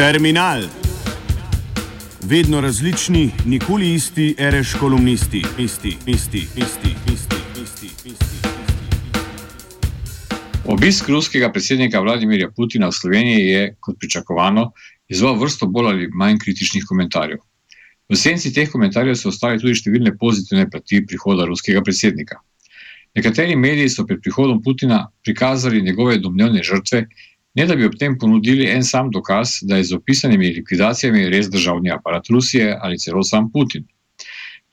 Terminal. Vedno različni, nikoli isti, reš kolumnisti, isti, isti, isti, isti, isti, isti. Obisk ruskega predsednika Vladimirja Putina v Sloveniji je, kot pričakovano, izval vrsto bolj ali manj kritičnih komentarjev. V senci teh komentarjev so ostale tudi številne pozitivne plati prihoda ruskega predsednika. Nekateri mediji so pred prihodom Putina prikazali njegove domnevne žrtve, ne da bi ob tem ponudili en sam dokaz, da je z opisanimi likvidacijami res državni aparat Rusije ali celo sam Putin.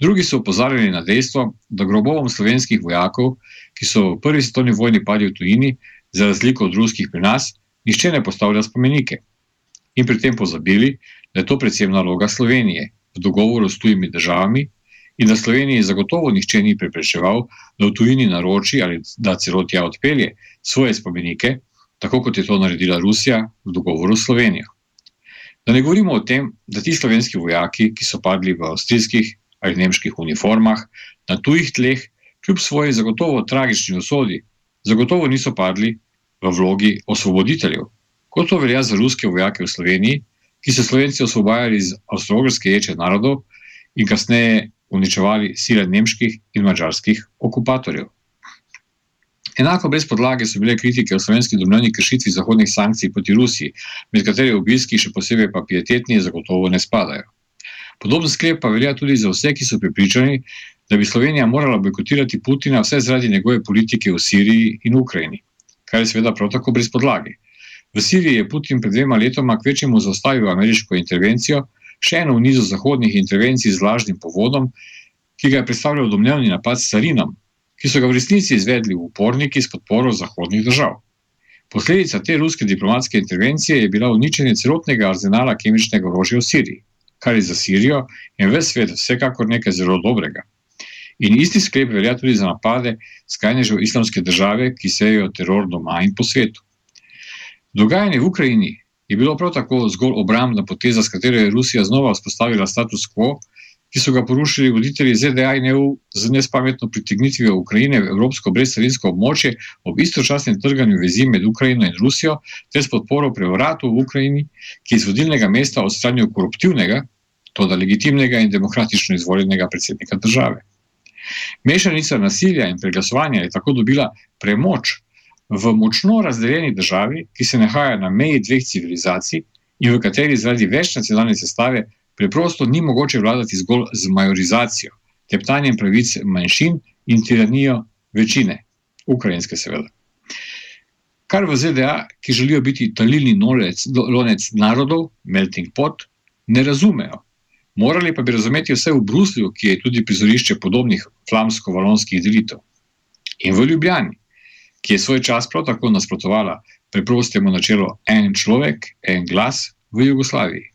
Drugi so opozarjali na dejstvo, da grobovom slovenskih vojakov, ki so v prvi svetovni vojni padli v tujini, za razliko od ruskih pri nas, nišče ne postavlja spomenike. In pri tem pozabili, da je to predvsem naloga Slovenije v dogovoru s tujimi državami in da Sloveniji zagotovo nihče ni preprečeval, da v tujini naroči ali da celo tja odpelje svoje spomenike, tako kot je to naredila Rusija v dogovoru s Slovenijo. Da ne govorimo o tem, da ti slovenski vojaki, ki so padli v avstrijskih ali nemških uniformah na tujih tleh, kljub svoji zagotovo tragični usodi, zagotovo niso padli v vlogi osvoboditeljev, kot to velja za ruske vojake v Sloveniji, ki so Slovenci osvobajali iz avstralske ječe narodov in kasneje uničevali sile nemških in mačarskih okupatorjev. Enako brez podlage so bile kritike o slovenski domnevni kršitvi zahodnih sankcij proti Rusiji, med kateri obiski, še posebej pa pietetni, zagotovo ne spadajo. Podoben sklep pa velja tudi za vse, ki so pripričani, da bi Slovenija morala bojkotirati Putina vse zaradi njegove politike v Siriji in Ukrajini, kar je seveda prav tako brez podlage. V Siriji je Putin pred dvema letoma kvečemu zaustavil ameriško intervencijo, še eno v nizu zahodnih intervencij z lažnim povodom, ki ga je predstavljal domnevni napad s Sarinom, ki so ga v resnici izvedli uporniki s podporo zahodnih držav. Posledica te ruske diplomatske intervencije je bila uničenje celotnega arzenala kemičnega orožja v Siriji, kar je za Sirijo in ves svet vsekakor nekaj zelo dobrega. In isti sklep velja tudi za napade skrajnežev islamske države, ki sejejo teror doma in po svetu. Dogajanje v Ukrajini je bilo prav tako zgolj obrambna poteza, s katero je Rusija znova vzpostavila status quo, ki so ga porušili voditelji ZDA in EU z nespametno pritegnitvijo Ukrajine v evropsko brezcarinsko območje ob istočasnem trganju vezi med Ukrajino in Rusijo, ter s podporo prevratu v Ukrajini, ki iz vodilnega mesta odstranijo koruptivnega, toda legitimnega in demokratično izvoljenega predsednika države. Mešanica nasilja in preglasovanja je tako dobila premoč v močno razdeljeni državi, ki se nahaja na meji dveh civilizacij in v kateri zaradi večnacionalne sestave preprosto ni mogoče vladati zgolj z majorizacijo, teptanjem pravic manjšin in tiranijo večine, ukrajinske, seveda. Kar v ZDA, ki želijo biti talilni nolec, lonec narodov, melting pot, ne razumejo. Morali pa bi razumeti vse v Bruslju, ki je tudi prizorišče podobnih flamsko-valonskih delitev. In v Ljubljani, ki je svoj čas prav tako nasprotovala preprostemu načelu en človek, en glas v Jugoslaviji.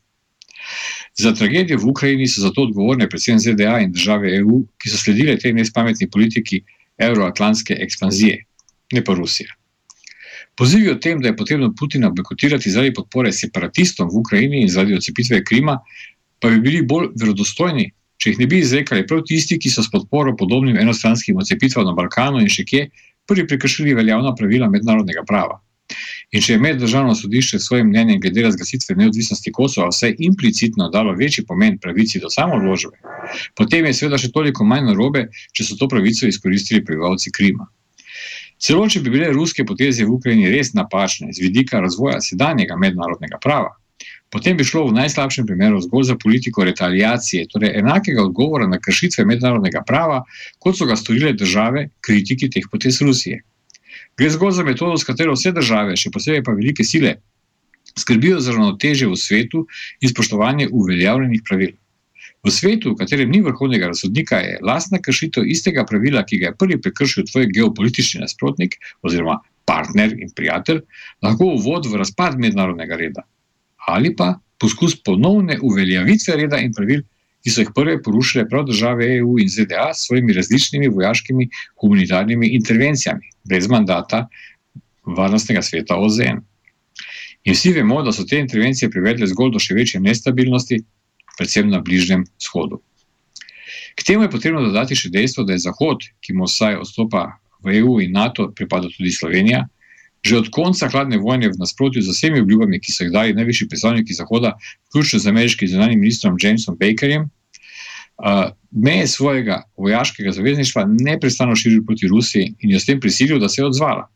Za tragedijo v Ukrajini so zato odgovorne predvsem ZDA in države EU, ki so sledile tej nespametni politiki euroatlantske ekspanzije, ne pa Rusija. Pozivi o tem, da je potrebno Putina bojkotirati zaradi podpore separatistom v Ukrajini in zaradi odcepitve Krima, pa bi bili bolj verodostojni, če jih ne bi izrekali prav tisti, ki so s podporo podobnim enostranskim odcepitvam na Balkanu in še kje prvi prekršili veljavna pravila mednarodnega prava. In če je meddržavno sodišče s svojim mnenjem glede razglasitve neodvisnosti Kosova vse implicitno dalo večji pomen pravici do samoodložbe, potem je seveda še toliko manj narobe, če so to pravico izkoristili prebivalci Krima. Celo če bi bile ruske poteze v Ukrajini res napačne z vidika razvoja sedanjega mednarodnega prava, potem bi šlo v najslabšem primeru zgolj za politiko retaliacije, torej enakega odgovora na kršitve mednarodnega prava, kot so ga storile države kritiki teh potez Rusije. Gre zgolj za metodo, s katero vse države, še posebej pa velike sile, skrbijo za ravnoteže v svetu in spoštovanje uveljavljenih pravil. V svetu, v katerem ni vrhovnega razsodnika, je lastna kršitev istega pravila, ki ga je prvi prekršil tvoj geopolitični nasprotnik oziroma partner in prijatelj, lahko uvod v razpad mednarodnega reda ali pa poskus ponovne uveljavitve reda in pravil, ki so jih prve porušile prav države EU in ZDA s svojimi različnimi vojaškimi humanitarnimi intervencijami, brez mandata varnostnega sveta OZN. In vsi vemo, da so te intervencije privedle zgolj do še večje nestabilnosti, predvsem na Bližnjem shodu. K temu je potrebno dodati še dejstvo, da je Zahod, ki mu vsaj odstopa v EU in NATO, pripada tudi Slovenija, Že od konca hladne vojne, v nasprotju z vsemi obljubami, ki so jih dali najvišji predstavniki Zahoda, vključno z ameriškim zunanjim ministrom Jamesom Bakerjem, meje svojega vojaškega zavezništva neprestano širil proti Rusiji in jo s tem prisilil, da se je odzvala.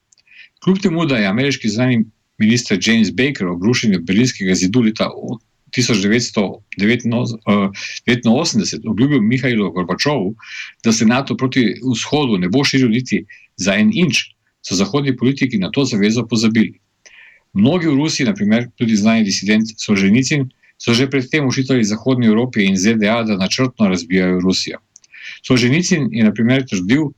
Kljub temu, da je ameriški zunanji minister James Baker ob rušenju berlinskega zidu leta 1989 obljubil Mihajlu Gorbačovu, da se NATO proti vzhodu ne bo širil niti za en inč, so zahodni politiki na to zavezo pozabili. Mnogi v Rusiji, naprimer tudi znani disident Solženicin, so že predtem ušitali Zahodni Evropi in ZDA, da načrtno razbijajo Rusijo. Solženicin je naprimer trdil,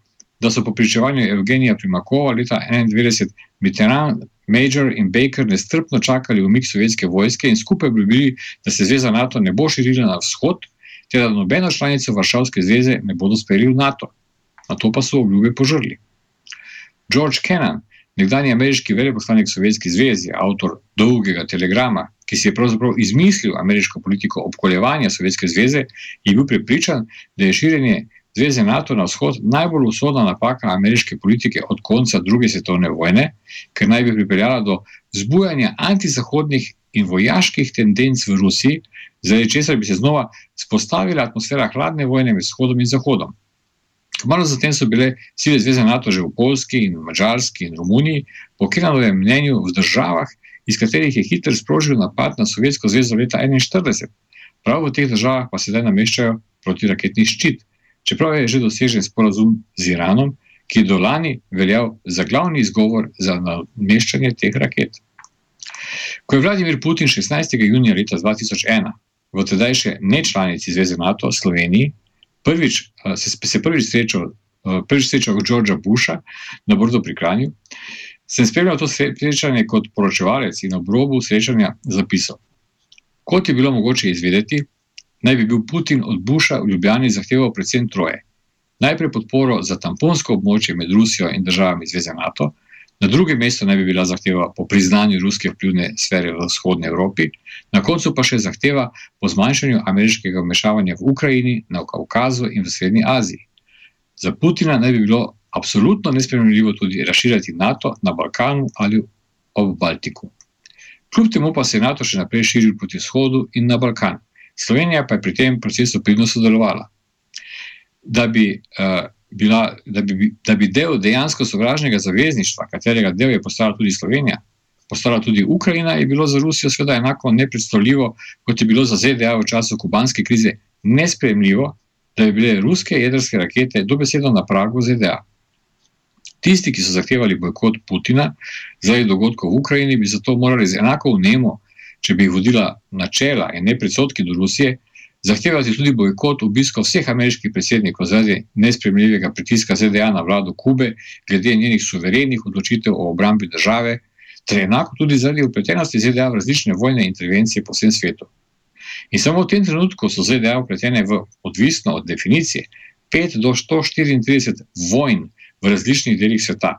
da so po pričevanju Evgenija Primakova leta 1991 Mitterrand, Major in Baker nestrpno čakali umik sovjetske vojske in skupaj obljubili, da se zveza NATO ne bo širila na vzhod, ter da nobeno članico Varšavske zveze ne bodo sprejeli v NATO. Na to pa so obljube požrli. George Kennan, nekdani ameriški veleposlanik Sovjetski zvezi, avtor dolgega telegrama, ki si je pravzaprav izmislil ameriško politiko obkoljevanja Sovjetske zveze, je bil prepričan, da je širjenje zveze NATO na vzhod najbolj usodna napaka ameriške politike od konca druge svetovne vojne, ker naj bi pripeljala do zbujanja antizahodnih in vojaških tendenc v Rusiji, zaradi česar bi se znova spostavila atmosfera hladne vojne med vzhodom in zahodom. Malo zatem so bile sile zveze NATO že v Polski in v Mačarski in Romuniji, po Kenanovem mnenju v državah, iz katerih je Hitler sprožil napad na Sovjetsko zvezo leta 1941. Prav v teh državah pa sedaj nameščajo protiraketni ščit, čeprav je že dosežen sporazum z Iranom, ki je do lani veljal za glavni izgovor za nameščanje teh raket. Ko je Vladimir Putin 16. junija leta 2001 v tedaj še nečlanici Zveze NATO Sloveniji prvič, se, se prvič srečal, prvič srečal Georgea Busha na Bordu pri Kranju, sem spremljal to srečanje kot poročevalec in ob robu srečanja zapisal. Kot je bilo mogoče izvedeti, naj bi bil Putin od Busha v Ljubljani zahteval predvsem troje. Najprej podporo za tamponsko območje med Rusijo in državami Zveze NATO, na drugem mestu naj bi bila zahteva po priznanju ruske vplivne sfere v vzhodni Evropi, na koncu pa še zahteva po zmanjšanju ameriškega vmešavanja v Ukrajini, na Kaukazu in v Srednji Aziji. Za Putina naj bi bilo absolutno nespremljivo tudi razširjati NATO na Balkanu ali ob Baltiku. Kljub temu pa se je NATO še naprej širil proti vzhodu in na Balkan. Slovenija pa je pri tem procesu pridno sodelovala. Da bi, uh, bila, da, bi, da bi del dejansko sovražnega zavezništva, katerega del je postala tudi Slovenija, postala tudi Ukrajina, je bilo za Rusijo seveda enako nepredstavljivo, kot je bilo za ZDA v času kubanske krize nespremljivo, da bi bile ruske jedrske rakete dobesedno na pragu ZDA. Tisti, ki so zahtevali bojkot Putina zaradi dogodkov v Ukrajini, bi zato morali z enako vnemo, če bi jih vodila načela in ne predsotki do Rusije, zahtevati tudi bojkot obiska vseh ameriških predsednikov zaradi nespremljivega pritiska ZDA na vlado Kube, glede njenih suverenih odločitev o obrambi države, ter enako tudi zaradi upletenosti ZDA v različne vojne intervencije po vsem svetu. In samo v tem trenutku so ZDA upletene v, odvisno od definicije, 5 do 134 vojn v različnih delih sveta.